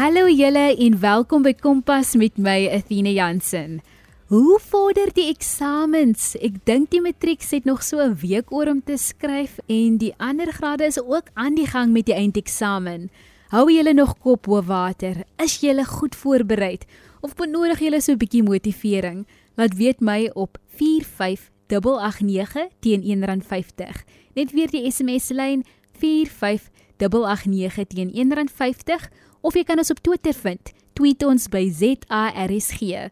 Hallo julle en welkom by Kompas met my Athena Jansen. Hoe vorder die eksamens? Ek dink die matriek het nog so 'n week oor om te skryf en die ander grade is ook aan die gang met die eindeksamen. Hou julle nog kop bo water? Is julle goed voorberei of benodig julle so 'n bietjie motivering? Laat weet my op 45889 teen R1.50. Net weer die SMS lyn 45889 teen R1.50 of jy kan ons op Twitter vind. Tweet ons by ZARSG.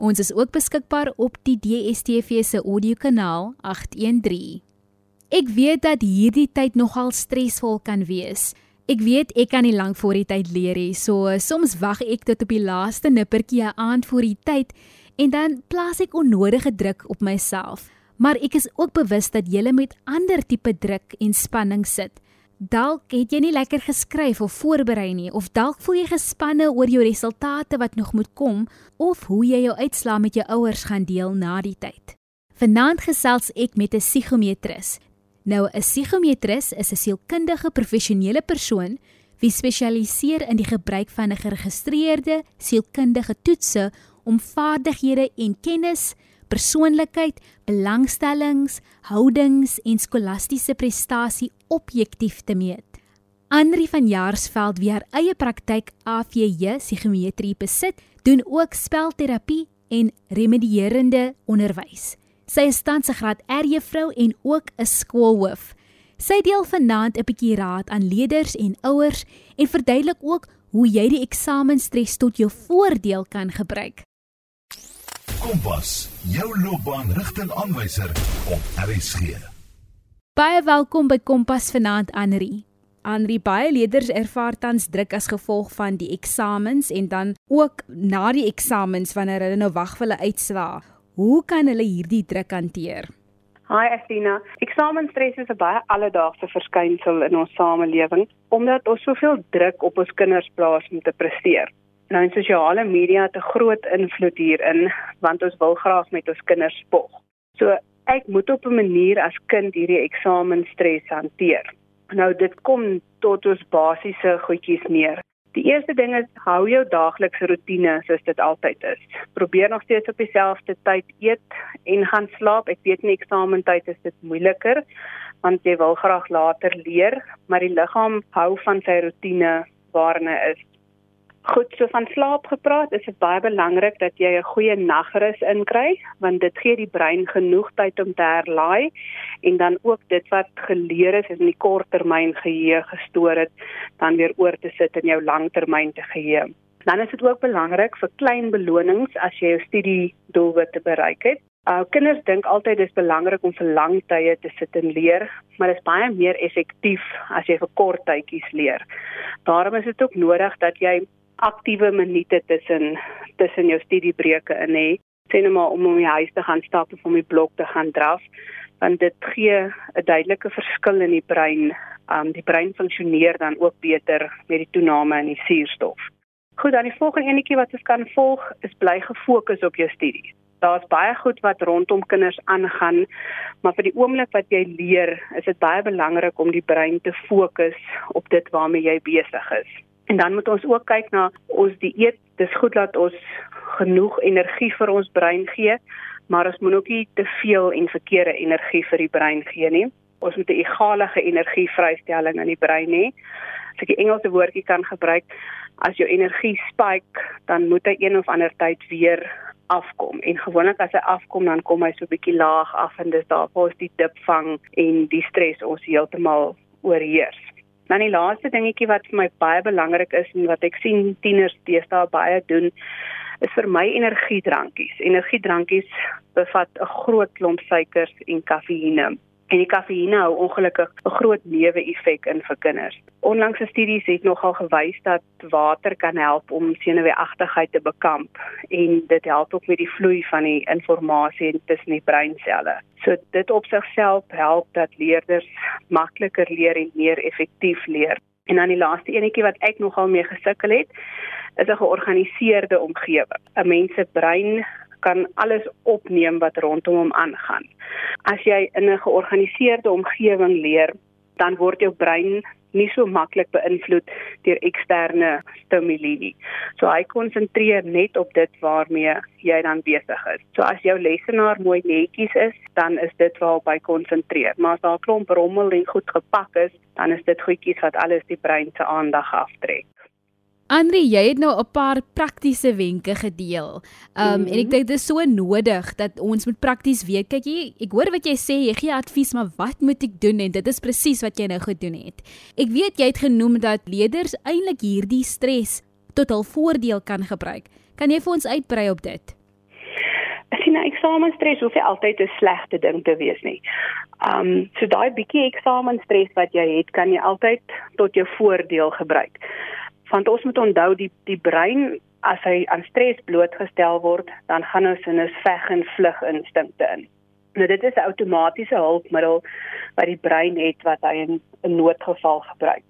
Ons is ook beskikbaar op die DSTV se audiokanaal 813. Ek weet dat hierdie tyd nogal stresvol kan wees. Ek weet ek kan nie lank voor die tyd leer nie, so soms wag ek tot op die laaste nippertjie aan voor die tyd en dan plaas ek onnodige druk op myself. Maar ek is ook bewus dat jy met ander tipe druk en spanning sit. Dalk het jy nie lekker geskryf of voorberei nie of dalk voel jy gespanne oor jou resultate wat nog moet kom of hoe jy jou uitslaa met jou ouers gaan deel na die tyd. Vanaand gesels ek met 'n psigometris. Nou 'n psigometris is 'n sielkundige professionele persoon wie spesialiseer in die gebruik van 'n geregistreerde sielkundige toetse om vaardighede en kennis persoonlikheid, belangstellings, houdings en skolastiese prestasie objektief te meet. Andri van Jaarsveld wie haar eie praktyk AVJ psigometrie besit, doen ook spelterapie en remedierende onderwys. Sy is tans 'n graad R juffrou en ook 'n skoolhoof. Sy deel vanaand 'n bietjie raad aan leerders en ouers en verduidelik ook hoe jy die eksamenstres tot jou voordeel kan gebruik. Kompas, jou loopbaanrigtingaanwyser op RSG. Baie welkom by Kompas vanaand Anri. Anri baie leerders ervaar tans druk as gevolg van die eksamens en dan ook na die eksamens wanneer hulle nou wag vir hulle uitslae. Hoe kan hulle hierdie druk hanteer? Hi Athena. Eksamenstres is 'n baie alledaagse verskynsel in ons samelewing omdat ons soveel druk op ons kinders plaas om te presteer. Nou in sosiale media het 'n groot invloed hierin want ons wil graag met ons kinders spog. So ek moet op 'n manier as kind hierdie eksamenstres hanteer. Nou dit kom tot ons basiese goedjies neer. Die eerste ding is hou jou daaglikse rotine soos dit altyd is. Probeer nog steeds op dieselfde tyd eet en gaan slaap. Ek weet nie eksamentyd is dit moeiliker want jy wil graag later leer, maar die liggaam hou van sy rotine waarin hy is. Goed, so van slaap gepraat, is dit baie belangrik dat jy 'n goeie nagrus inkry, want dit gee die brein genoeg tyd om te herlaai en dan ook dit wat geleer is in die korttermyn geheue gestoor het, dan weer oor te sit in jou langtermyn te geheue. Dan is dit ook belangrik vir klein belonings as jy jou studie doelwitte bereik het. Uh kinders dink altyd dis belangrik om vir lang tye te sit en leer, maar dit is baie meer effektief as jy vir kort tydjies leer. Daarom is dit ook nodig dat jy aktiewe minute tussen tussen jou studiebreuke in hê. Sien nou maar om om die huis te gaan stap of om die blok te gaan draf, want dit gee 'n duidelike verskil in die brein. Um die brein funksioneer dan ook beter met die toename in die suurstof. Goed, dan die volgende enetjie wat ons kan volg is bly gefokus op jou studie. Daar's baie goed wat rondom kinders aangaan, maar vir die oomblik wat jy leer, is dit baie belangrik om die brein te fokus op dit waarmee jy besig is. En dan moet ons ook kyk na ons dieet. Dis goed dat ons genoeg energie vir ons brein gee, maar ons moet ook nie te veel en verkeerde energie vir die brein gee nie. Ons moet 'n egalige energievrystelling in die brein hê. As ek die Engelse woordjie kan gebruik, as jou energie spike, dan moet hy een of ander tyd weer afkom. En gewoonlik as hy afkom, dan kom hy so 'n bietjie laag af en dis daar waar ons die dip vang en die stres ons heeltemal oorheers. Dan die laaste dingetjie wat vir my baie belangrik is en wat ek sien tieners deesdae baie doen, is vir my energiedrankies. Energiedrankies bevat 'n groot klomp suikers en kafeïne. En die kafeïne hou ongelukkig 'n groot neeweffek in vir kinders. Onlangse studies het nogal gewys dat water kan help om senuweeagtigheid te bekamp en dit help ook met die vloei van die inligting tussen die breinselle. So dit op sigself help dat leerders makliker leer en meer effektief leer. En dan die laaste enetjie wat ek nogal mee gesukkel het, is 'n georganiseerde omgewing. 'n Mens se brein kan alles opneem wat rondom hom aangaan. As jy in 'n georganiseerde omgewing leer, dan word jou brein nie so maklik beïnvloed deur eksterne stimule nie. So hy konsentreer net op dit waarmee jy dan besig is. So as jou lesenaar mooi netjies is, dan is dit waarop hy konsentreer. Maar as daar 'n klomp rommel en goed gepak is, dan is dit goedjies wat alles die brein se aandag aftrek. Andri, jy het nou 'n paar praktiese wenke gedeel. Um mm -hmm. en ek dink dit is so nodig dat ons moet prakties weet. Kyk jy, ek hoor wat jy sê, jy gee advies, maar wat moet ek doen en dit is presies wat jy nou gedoen het. Ek weet jy het genoem dat leerders eintlik hierdie stres tot hul voordeel kan gebruik. Kan jy vir ons uitbrei op dit? sien nou eksamenstres hoef nie altyd 'n slegte ding te wees nie. Um so daai bietjie eksamenstres wat jy het, kan jy altyd tot jou voordeel gebruik want ons moet onthou die die brein as hy aan stres blootgestel word, dan gaan ons in 'n veg en vlug instinkte in. Nou dit is 'n outomatiese hulpmiddel wat die brein het wat hy in 'n noodgeval gebruik.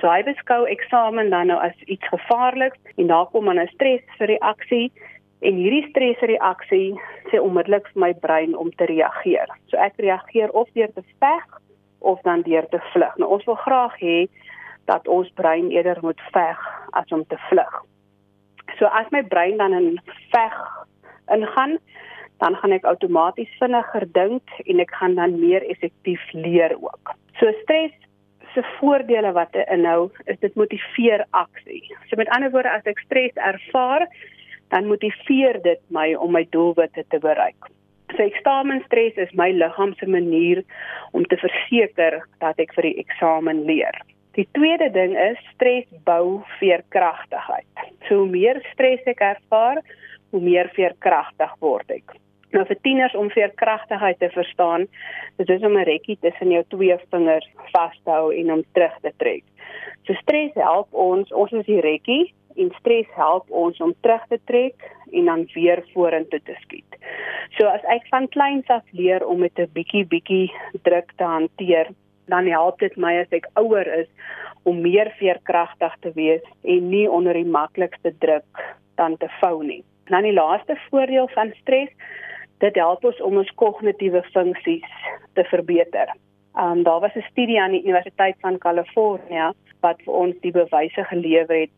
So hy beskou eksamen dan nou as iets gevaarliks en daar kom dan 'n stresreaksie en hierdie stresreaksie sê onmiddellik vir my brein om te reageer. So ek reageer of deur te veg of dan deur te vlug. Nou ons wil graag hê dat ons brein eerder moet veg as om te vlug. So as my brein dan in veg ingaan, dan gaan ek outomaties vinniger dink en ek gaan dan meer effektief leer ook. So stres se voordele wat dit inhou, is dit motiveer aksie. So met ander woorde as ek stres ervaar, dan motiveer dit my om my doelwitte te bereik. So eksamenstres is my liggaam se manier om te verseker dat ek vir die eksamen leer. Die tweede ding is stres bou veerkragtigheid. So hoe meer stres ek ervaar, hoe meer veerkragtig word ek. Nou vir tieners om veerkragtigheid te verstaan, dit is om 'n rekkie tussen jou twee vingers vas te hou en om terug te trek. So stres help ons, ons is die rekkie en stres help ons om terug te trek en dan weer vorentoe te skiet. So as ek van kleins af leer om met 'n bietjie bietjie druk te hanteer, dan help dit my as ek ouer is om meer veerkragtig te wees en nie onder die maklikste druk dan te vou nie. Dan die laaste voordeel van stres, dit help ons om ons kognitiewe funksies te verbeter. Um daar was 'n studie aan die Universiteit van Kalifornië wat vir ons die bewyse gelewer het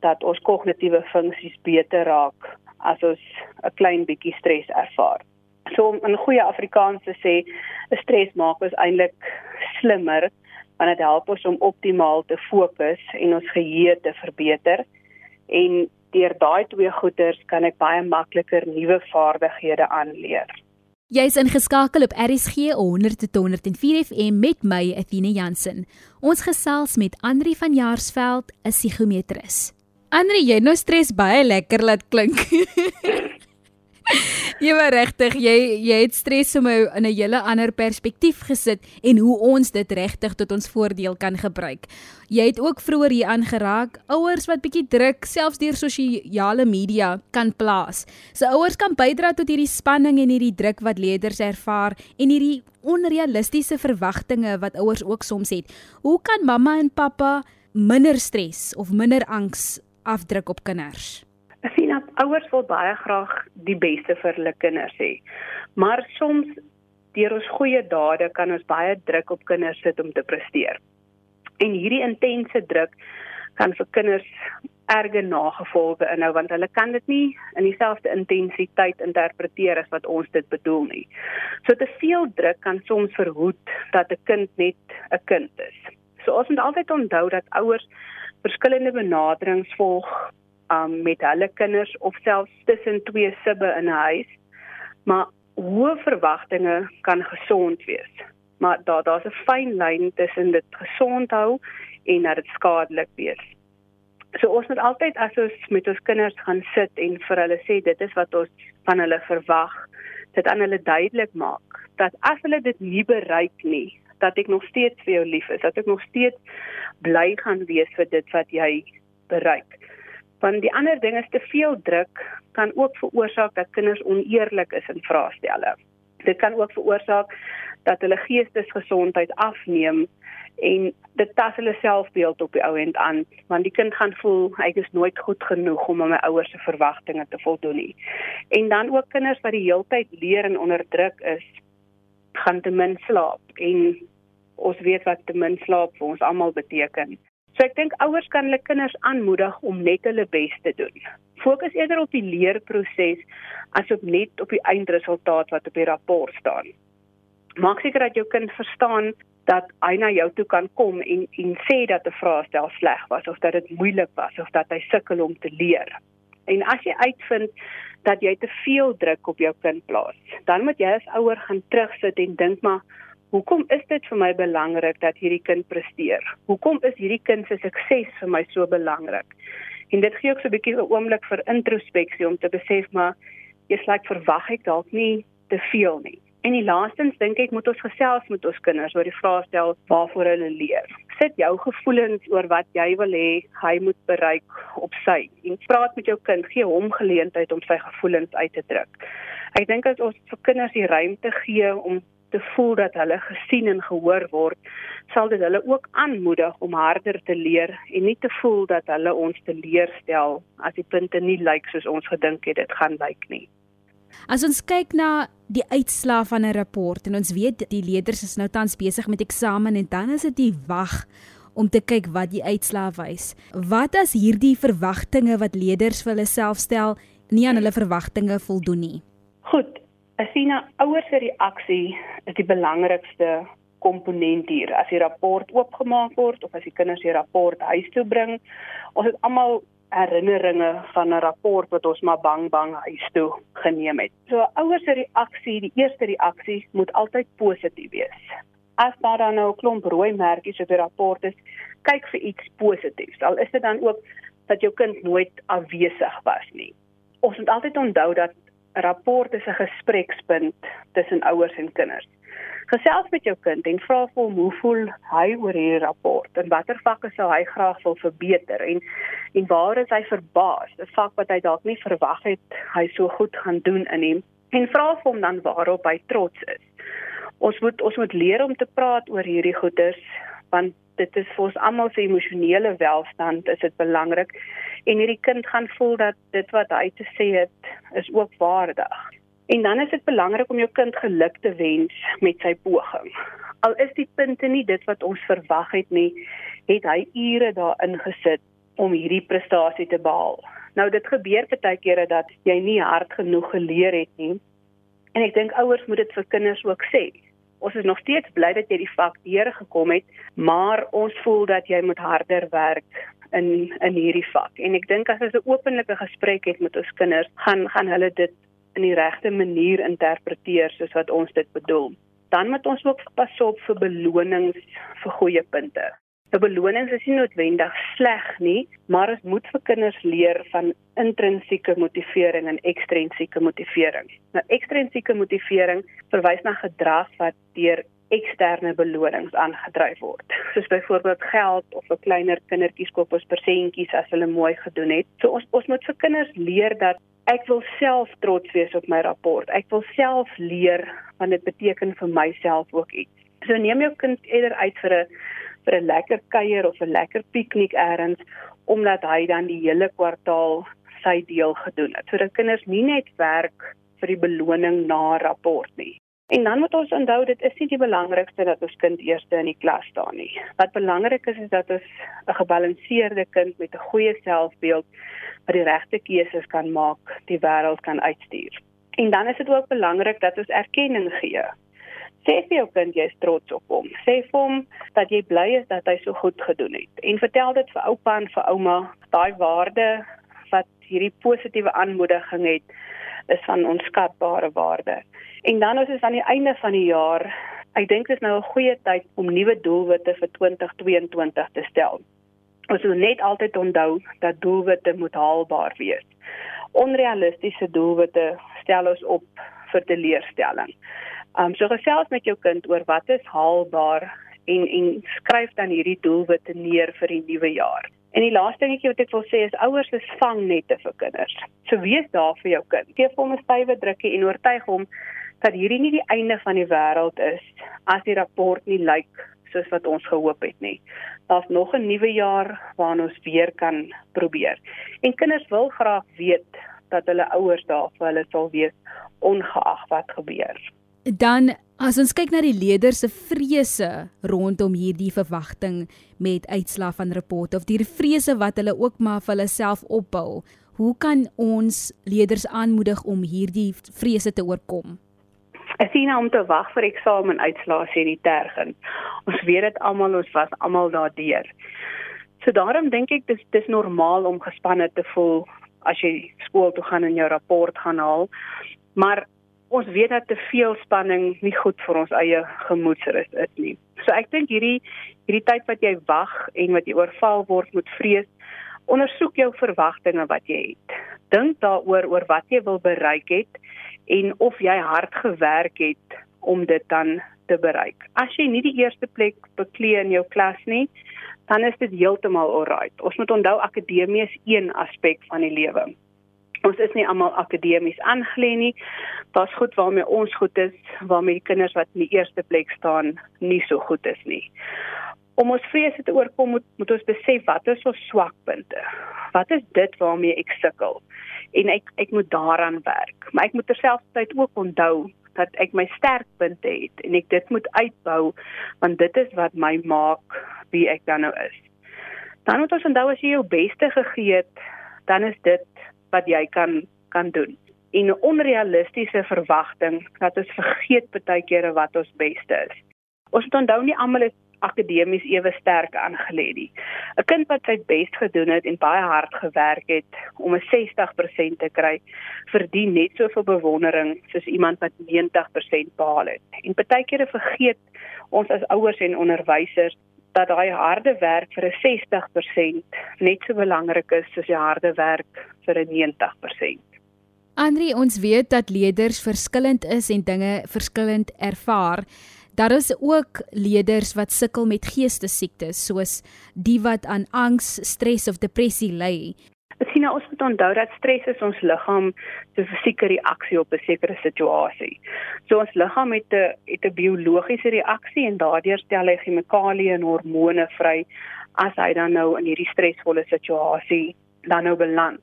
dat ons kognitiewe funksies beter raak as ons 'n klein bietjie stres ervaar. So om in goeie Afrikaans te sê, 'n stres maak ons eintlik slimmer want dit help ons om optimaal te fokus en ons geheue te verbeter. En deur daai twee goeders kan ek baie makliker nuwe vaardighede aanleer. Jy's ingeskakel op RSG 100.104 FM met my Athena Jansen. Ons gesels met Andri van Jaarsveld, 'n psigometris. Andri, jy nou stres baie lekker laat klink. Jy was regtig, jy jy het stres om in 'n hele ander perspektief gesit en hoe ons dit regtig tot ons voordeel kan gebruik. Jy het ook vroeër hier aangeraak, ouers wat bietjie druk selfs deur sosiale media kan plaas. So, ouers kan bydra tot hierdie spanning en hierdie druk wat leerders ervaar en hierdie onrealistiese verwagtinge wat ouers ook soms het. Hoe kan mamma en pappa minder stres of minder angs afdruk op kinders? Ek sien dat ouers wil baie graag die beste vir hulle kinders hê. Maar soms deur ons goeie dade kan ons baie druk op kinders sit om te presteer. En hierdie intense druk kan vir kinders erge nagevolge inhou want hulle kan dit nie in dieselfde intensiteit interpreteer as wat ons dit bedoel nie. So te veel druk kan soms verhoed dat 'n kind net 'n kind is. So ons moet altyd onthou dat ouers verskillende benaderings volg um met hulle kinders of selfs tussen twee sibbe in 'n huis. Maar hoë verwagtinge kan gesond wees. Maar daar daar's 'n fyn lyn tussen dit gesond hou en dat dit skadelik wees. So ons moet altyd as ons met ons kinders gaan sit en vir hulle sê dit is wat ons van hulle verwag, dit aan hulle duidelik maak dat as hulle dit nie bereik nie, dat ek nog steeds vir jou lief is, dat ek nog steeds bly gaan wees vir dit wat jy bereik. Want die ander ding is te veel druk kan ook veroorsaak dat kinders oneerlik is in vraestelle. Dit kan ook veroorsaak dat hulle geestesgesondheid afneem en dit tas hulle selfbeeld op die ou end aan want die kind gaan voel hy is nooit goed genoeg om aan my ouers se verwagtinge te voldoen nie. En dan ook kinders wat die heeltyd leer en onder druk is gaan te min slaap en Ons weet wat te min slaap vir ons almal beteken. So ek dink ouers kan hulle kinders aanmoedig om net hulle bes te doen. Fokus eerder op die leerproses as op net op die eindresultaat wat op die rapport staan. Maak seker dat jou kind verstaan dat hy na jou toe kan kom en en sê dat 'n vraestel sleg was of dat dit moeilik was of dat hy sukkel om te leer. En as jy uitvind dat jy te veel druk op jou kind plaas, dan moet jy as ouer gaan terugsit en dink maar Hoekom is dit vir my belangrik dat hierdie kind presteer? Hoekom is hierdie kind se sukses vir my so belangrik? En dit gee ook so 'n bietjie 'n oomblik vir introspeksie om te besef maar jy's like verwag ek dalk nie te veel nie. En die laastens dink ek moet ons gesels met ons kinders oor die vrae stel waarvoor hulle leer. Sit jou gevoelens oor wat jy wil hê hy moet bereik op sy en praat met jou kind, gee hom geleentheid om sy gevoelens uit te druk. Ek dink as ons vir kinders die ruimte gee om te voel dat hulle gesien en gehoor word, sal dit hulle ook aanmoedig om harder te leer en nie te voel dat hulle ons teleurstel as die punte nie lyk soos ons gedink het dit gaan lyk nie. As ons kyk na die uitslae van 'n rapport en ons weet die leerders is nou tans besig met eksamen en dan is dit die wag om te kyk wat die uitslae wys. Wat as hierdie verwagtinge wat leerders vir hulle self stel nie aan hulle verwagtinge voldoen nie? Goed. Asina, ouers se reaksie is die belangrikste komponent hier. As die rapport oopgemaak word of as die kinders die rapport huis toe bring, ons het almal herinneringe van 'n rapport wat ons maar bang bang huis toe geneem het. So ouers se reaksie, die eerste reaksie moet altyd positief wees. As daar dan nou 'n klomp rooi merkies op die rapport is, kyk vir iets positiefs. Al is dit dan ook dat jou kind nooit afwesig was nie. Ons moet altyd onthou dat 'n rapport is 'n gesprekspunt tussen ouers en kinders. Gesels met jou kind en vra vir hom hoe voel hy oor hierdie rapport? En watter vakke sou hy graag wil verbeter? En en waar is hy verbaas? 'n vak wat hy dalk nie verwag het hy so goed gaan doen in hom en vra vir hom dan waarop hy trots is. Ons moet ons moet leer om te praat oor hierdie goeders want dit is vir ons almal se emosionele welstand is dit belangrik en hierdie kind gaan voel dat dit wat hy te sê het is ook waardig En dan is dit belangrik om jou kind geluk te wens met sy poging. Al is die punte nie dit wat ons verwag het nie, het hy ure daarin gesit om hierdie prestasie te behaal. Nou dit gebeur baie kere dat jy nie hard genoeg geleer het nie. En ek dink ouers moet dit vir kinders ook sê. Ons is nog steeds bly dat jy die vak deur gekom het, maar ons voel dat jy moet harder werk in in hierdie vak. En ek dink as ons 'n openlike gesprek het met ons kinders, gaan gaan hulle dit in die regte manier interpreteer soos wat ons dit bedoel. Dan moet ons ook pas op vir belonings vir goeie punte. 'n Beloning is nie noodwendig sleg nie, maar ons moet vir kinders leer van intrinsieke motivering en ekstrinsieke motivering. Nou ekstrinsieke motivering verwys na gedrag wat deur eksterne belonings aangedryf word. Soos byvoorbeeld geld of 'n kleiner kindertjies koop ons persentjies as hulle mooi gedoen het. So ons ons moet vir kinders leer dat ek wil self trots wees op my rapport. Ek wil self leer want dit beteken vir myself ook iets. So neem jou kind eerder uit vir 'n vir 'n lekker kuier of 'n lekker piknik eers omdat hy dan die hele kwartaal sy deel gedoen het. Sodat kinders nie net werk vir die beloning na rapport nie. En dan moet ons onthou dit is nie die belangrikste dat ons kind eerste in die klas staan nie. Wat belangrik is is dat ons 'n gebalanseerde kind met 'n goeie selfbeeld wat die regte keuses kan maak, die wêreld kan uitstuur. En dan is dit ook belangrik dat ons erkenning gee. Sê vir jou kind jy is trots op hom. Sê vir hom dat jy bly is dat hy so goed gedoen het. En vertel dit vir oupa en vir ouma, daai waarde wat hierdie positiewe aanmoediging het is van onskatbare waarde. En dan as ons aan die einde van die jaar, ek dink dit is nou 'n goeie tyd om nuwe doelwitte vir 2022 te stel. Ons moet net altyd onthou dat doelwitte moet haalbaar wees. Onrealistiese doelwitte stel ons op vir teleurstelling. Um so gesels met jou kind oor wat is haalbaar en en skryf dan hierdie doelwitte neer vir die nuwe jaar. En die laaste dingetjie wat ek wil sê is ouers is vangnette vir kinders. So wees daar vir jou kind. Gee hom 'n stywe drukkie en oortuig hom dat hierdie nie die einde van die wêreld is as die rapport nie lyk soos wat ons gehoop het nie. Daar's nog 'n nuwe jaar waarna ons weer kan probeer. En kinders wil graag weet dat hulle ouers daar vir hulle sal wees ongeag wat gebeur. Dan As ons kyk na die leerders se vrese rondom hierdie verwagting met uitslae van rapporte of die vrese wat hulle ook maar vir hulle self opbou, hoe kan ons leerders aanmoedig om hierdie vrese te oorkom? Ek sien om te wag vir eksamenuitslae sê die tergend. Ons weet dit almal, ons was almal daardeur. So daarom dink ek dis dis normaal om gespanne te voel as jy skool toe gaan en jou rapport gaan haal. Maar ons weet dat te veel spanning nie goed vir ons eie gemoedsrus is nie. So ek dink hierdie hierdie tyd wat jy wag en wat jy oorval word met vrees, ondersoek jou verwagtinge wat jy het. Dink daaroor oor wat jy wil bereik het en of jy hard gewerk het om dit dan te bereik. As jy nie die eerste plek beklee in jou klas nie, dan is dit heeltemal alright. Ons moet onthou akademie is een aspek van die lewe. Ons is nie almal akademies aangelê nie. Daar's goed waarmee ons goed is, waarmee die kinders wat in die eerste plek staan nie so goed is nie. Om ons vrese te oorkom moet, moet ons besef wat is ons swakpunte. Wat is dit waarmee ek sukkel? En ek ek moet daaraan werk. Maar ek moet terselfdertyd ook onthou dat ek my sterkpunte het en ek dit moet uitbou want dit is wat my maak wie ek dan nou is. Dan moet ons onthou as jy jou beste gegee het, dan is dit wat jy kan kan doen. En 'n onrealistiese verwagting dat ons vergeet baie kere wat ons beste is. Ons moet onthou nie almal is akademies ewe sterk aangelê nie. 'n Kind wat sy bes gedoen het en baie hard gewerk het om 'n 60% te kry, verdien net soveel bewondering soos iemand wat 90% behaal het. En baie kere vergeet ons as ouers en onderwysers dat daai harde werk vir 'n 60% net so belangrik is soos die harde werk vir 'n 90%. Andri, ons weet dat leerders verskillend is en dinge verskillend ervaar. Daar is ook leerders wat sukkel met geestesiektes soos die wat aan angs, stres of depressie ly. Sien nou ons moet onthou dat stres is ons liggaam se fisieke reaksie op 'n sekere situasie. So ons liggaam het 'n het 'n biologiese reaksie en daardeur stel hy chemikalieë en hormone vry as hy dan nou in hierdie stresvolle situasie dan nou beland.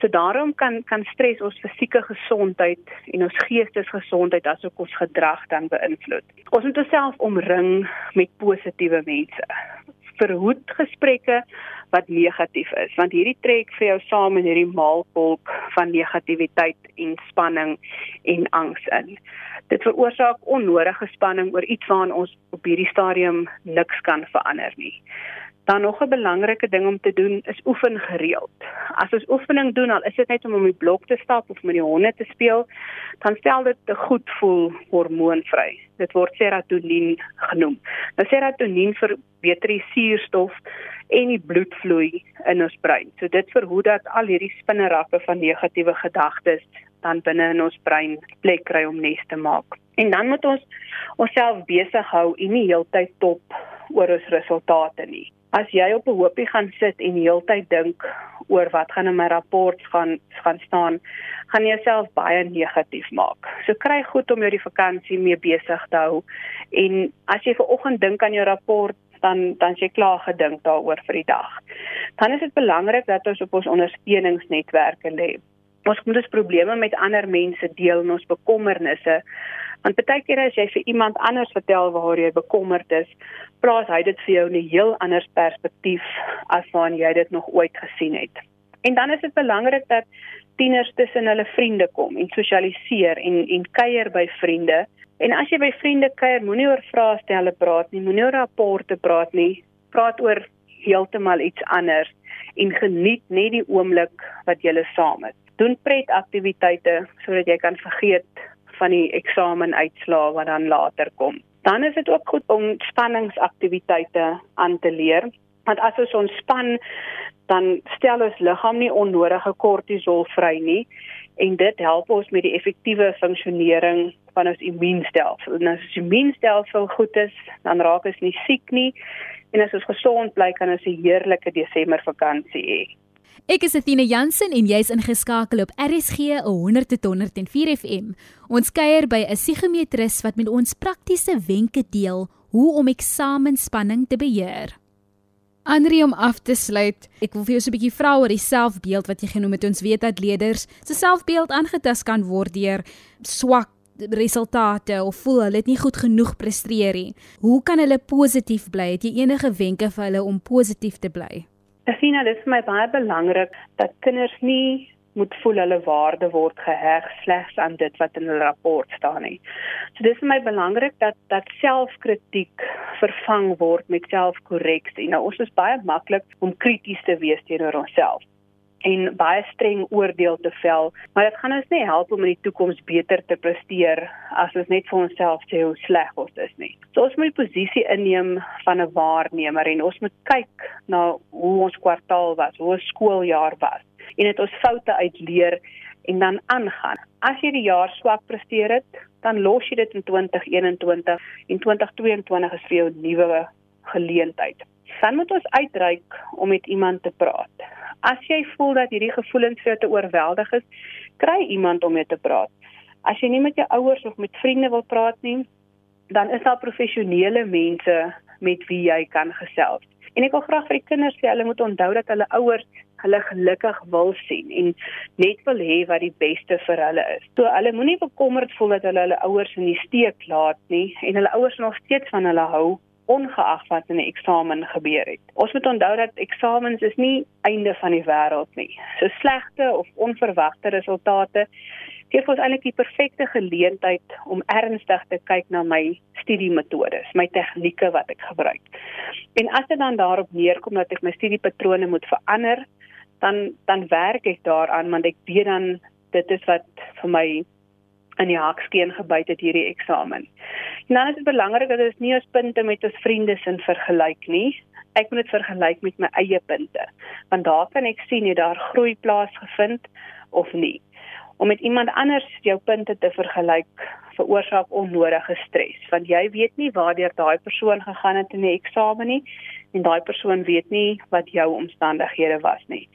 So daarom kan kan stres ons fisieke gesondheid en ons geestesgesondheid asook ons gedrag dan beïnvloed. Ons moet osself omring met positiewe mense. Verhoed gesprekke wat negatief is want hierdie trek vir jou saam in hierdie maalkolk van negativiteit en spanning en angs in. Dit veroorsaak onnodige spanning oor iets waaraan ons op hierdie stadium niks kan verander nie. Dan nog 'n belangrike ding om te doen is oefen gereeld. As ons oefening doen, al is dit net om om die blok te stap of met die honde te speel, dan stel dit 'n goed voel hormoon vry. Dit word serotonien genoem. Nou serotonien verbeter die suurstof en die bloedvloei in ons brein. So dit verhoed dat al hierdie spinnerakke van negatiewe gedagtes dan binne in ons brein plek kry om nes te maak. En dan moet ons onsself besig hou en nie heeltyd top oor ons resultate nie as jy op 'n hoopie gaan sit en heeltyd dink oor wat gaan in my rapport gaan gaan staan, gaan jy jouself baie negatief maak. So kry goed om jou die vakansie mee besig te hou. En as jy ver oggend dink aan jou rapport, dan dan jy klaar gedink daaroor vir die dag. Dan is dit belangrik dat ons op ons ondersteuningsnetwerke lê. Ons moet ons probleme met ander mense deel en ons bekommernisse Want baie keer as jy vir iemand anders vertel waar jy bekommerd is, plaas hy dit vir jou in 'n heel ander perspektief as wat jy dit nog ooit gesien het. En dan is dit belangrik dat tieners tussen hulle vriende kom en sosialiseer en en kuier by vriende. En as jy by vriende kuier, moenie oor vrae stelle praat nie, moenie oor rapporte praat nie, praat oor heeltemal iets anders en geniet net die oomblik wat jy saam is. Doen pretaktiwiteite sodat jy kan vergeet van die eksamenuitslae wat dan later kom. Dan is dit ook goed om spanningsaktiwiteite aan te leer, want as ons ontspan, dan stel ons liggaam nie onnodige kortisol vry nie en dit help ons met die effektiewe funksionering van ons immuunstelsel. En as ons immuunstelsel goed is, dan raak ons nie siek nie en as ons gesond bly kan ons 'n heerlike Desember vakansie hê. Ek is Athena Jansen en jy's ingeskakel op RSG 100.104 FM. Ons kuier by 'n psigometris wat met ons praktiese wenke deel hoe om eksamenspanning te beheer. Andri om af te sluit, ek wil vir jou so 'n bietjie vra oor die selfbeeld wat jy genoem het. Ons weet dat leerders se selfbeeld aangetast kan word deur swak resultate of voel hulle het nie goed genoeg presteer nie. Hoe kan hulle positief bly? Het jy enige wenke vir hulle om positief te bly? Afina, dit is vir my baie belangrik dat kinders nie moet voel hulle waarde word geheg slegs aan dit wat in hulle rapport staan nie. So dis vir my belangrik dat dat selfkritiek vervang word met selfkorreksie. Nou ons is baie maklik om krities te wees teenoor onsself en baie streng oordeel te vel, maar dit gaan ons nie help om in die toekoms beter te presteer as ons net vir onsself sê hoe sleg ons is nie. So ons moet die posisie inneem van 'n waarnemer en ons moet kyk na hoe ons kwartaal was, hoe ons skooljaar was en dit ons foute uitleer en dan aangaan. As jy die jaar swak presteer het, dan los jy dit in 2021 en 2022 is vir jou 'n nuwe geleentheid. Dan moet ons uitreik om met iemand te praat. As jy voel dat hierdie gevoelens vir jou te oorweldig is, kry iemand om mee te praat. As jy nie met jou ouers of met vriende wil praat nie, dan is daar professionele mense met wie jy kan gesels. En ek wil graag vir die kinders sê hulle moet onthou dat hulle ouers hulle gelukkig wil sien en net wil hê wat die beste vir hulle is. So hulle moenie bekommerd voel dat hulle hulle ouers in die steek laat nie en hulle ouers nog steeds van hulle hou ongeag wat in 'n eksamen gebeur het. Ons moet onthou dat eksamens is nie einde van die wêreld nie. So slegte of onverwagte resultate gee ons eintlik die perfekte geleentheid om ernstig te kyk na my studiemetodes, my tegnieke wat ek gebruik. En as dit dan daarop neerkom dat ek my studiepatrone moet verander, dan dan werk ek daaraan want ek weet dan dit is wat vir my in die hakskeen gebyt het hierdie eksamen. En dan is dit belangrik dat ons nie ons punte met ons vriende sin vergelyk nie. Ek moet dit vergelyk met my eie punte, want daar kan ek sien het daar groei plaasgevind of nie. Om met iemand anders jou punte te vergelyk veroorsaak onnodige stres, want jy weet nie waardeur daai persoon gegaan het in die eksamen nie en daai persoon weet nie wat jou omstandighede was nie.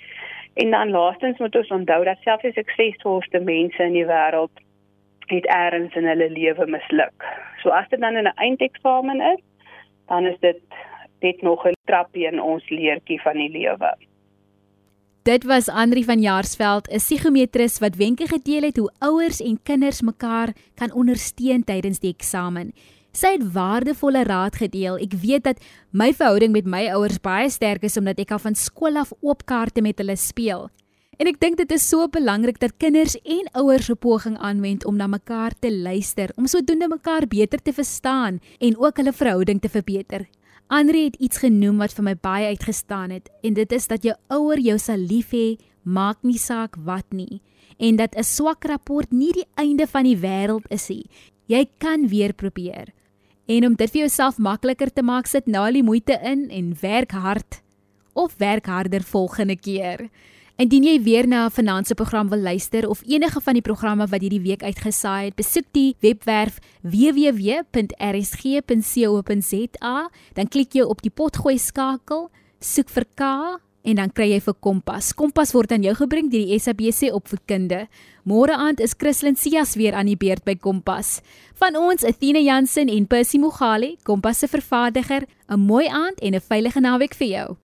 En dan laastens moet ons onthou dat selfs die suksesvolste mense in die wêreld het eers in hulle lewe misluk. So as dit dan in 'n eindeksamen is, dan is dit net nog 'n trappie in ons leertjie van die lewe. Dit was Andri van Jaarsveld, 'n psigometris wat wenke gedeel het hoe ouers en kinders mekaar kan ondersteun tydens die eksamen. Sy het waardevolle raad gedeel. Ek weet dat my verhouding met my ouers baie sterk is omdat ek al van skool af oopkaarte met hulle speel. En ek dink dit is so belangrik dat kinders en ouers 'n poging aanwend om na mekaar te luister, om sodoende mekaar beter te verstaan en ook hulle verhouding te verbeter. Andre het iets genoem wat vir my baie uitgestaan het en dit is dat jou ouer jou sal lief hê, maak nie saak wat nie en dat 'n swak rapport nie die einde van die wêreld is nie. Jy kan weer probeer. En om dit vir jouself makliker te maak, sit nou al die moeite in en werk hard of werk harder volgende keer. Indien jy weer na 'n finansieprogram wil luister of enige van die programme wat hierdie week uitgesaai het, besoek die webwerf www.rsg.co.za, dan klik jy op die potgooi skakel, soek vir K en dan kry jy vir Kompas. Kompas word aan jou gebring deur die SABC opvoedkunde. Môre aand is Christlyn Cias weer aan die beurt by Kompas. Van ons, Athena Jansen en Percy Mogale, Kompas se vervaardiger, 'n mooi aand en 'n veilige naweek vir jou.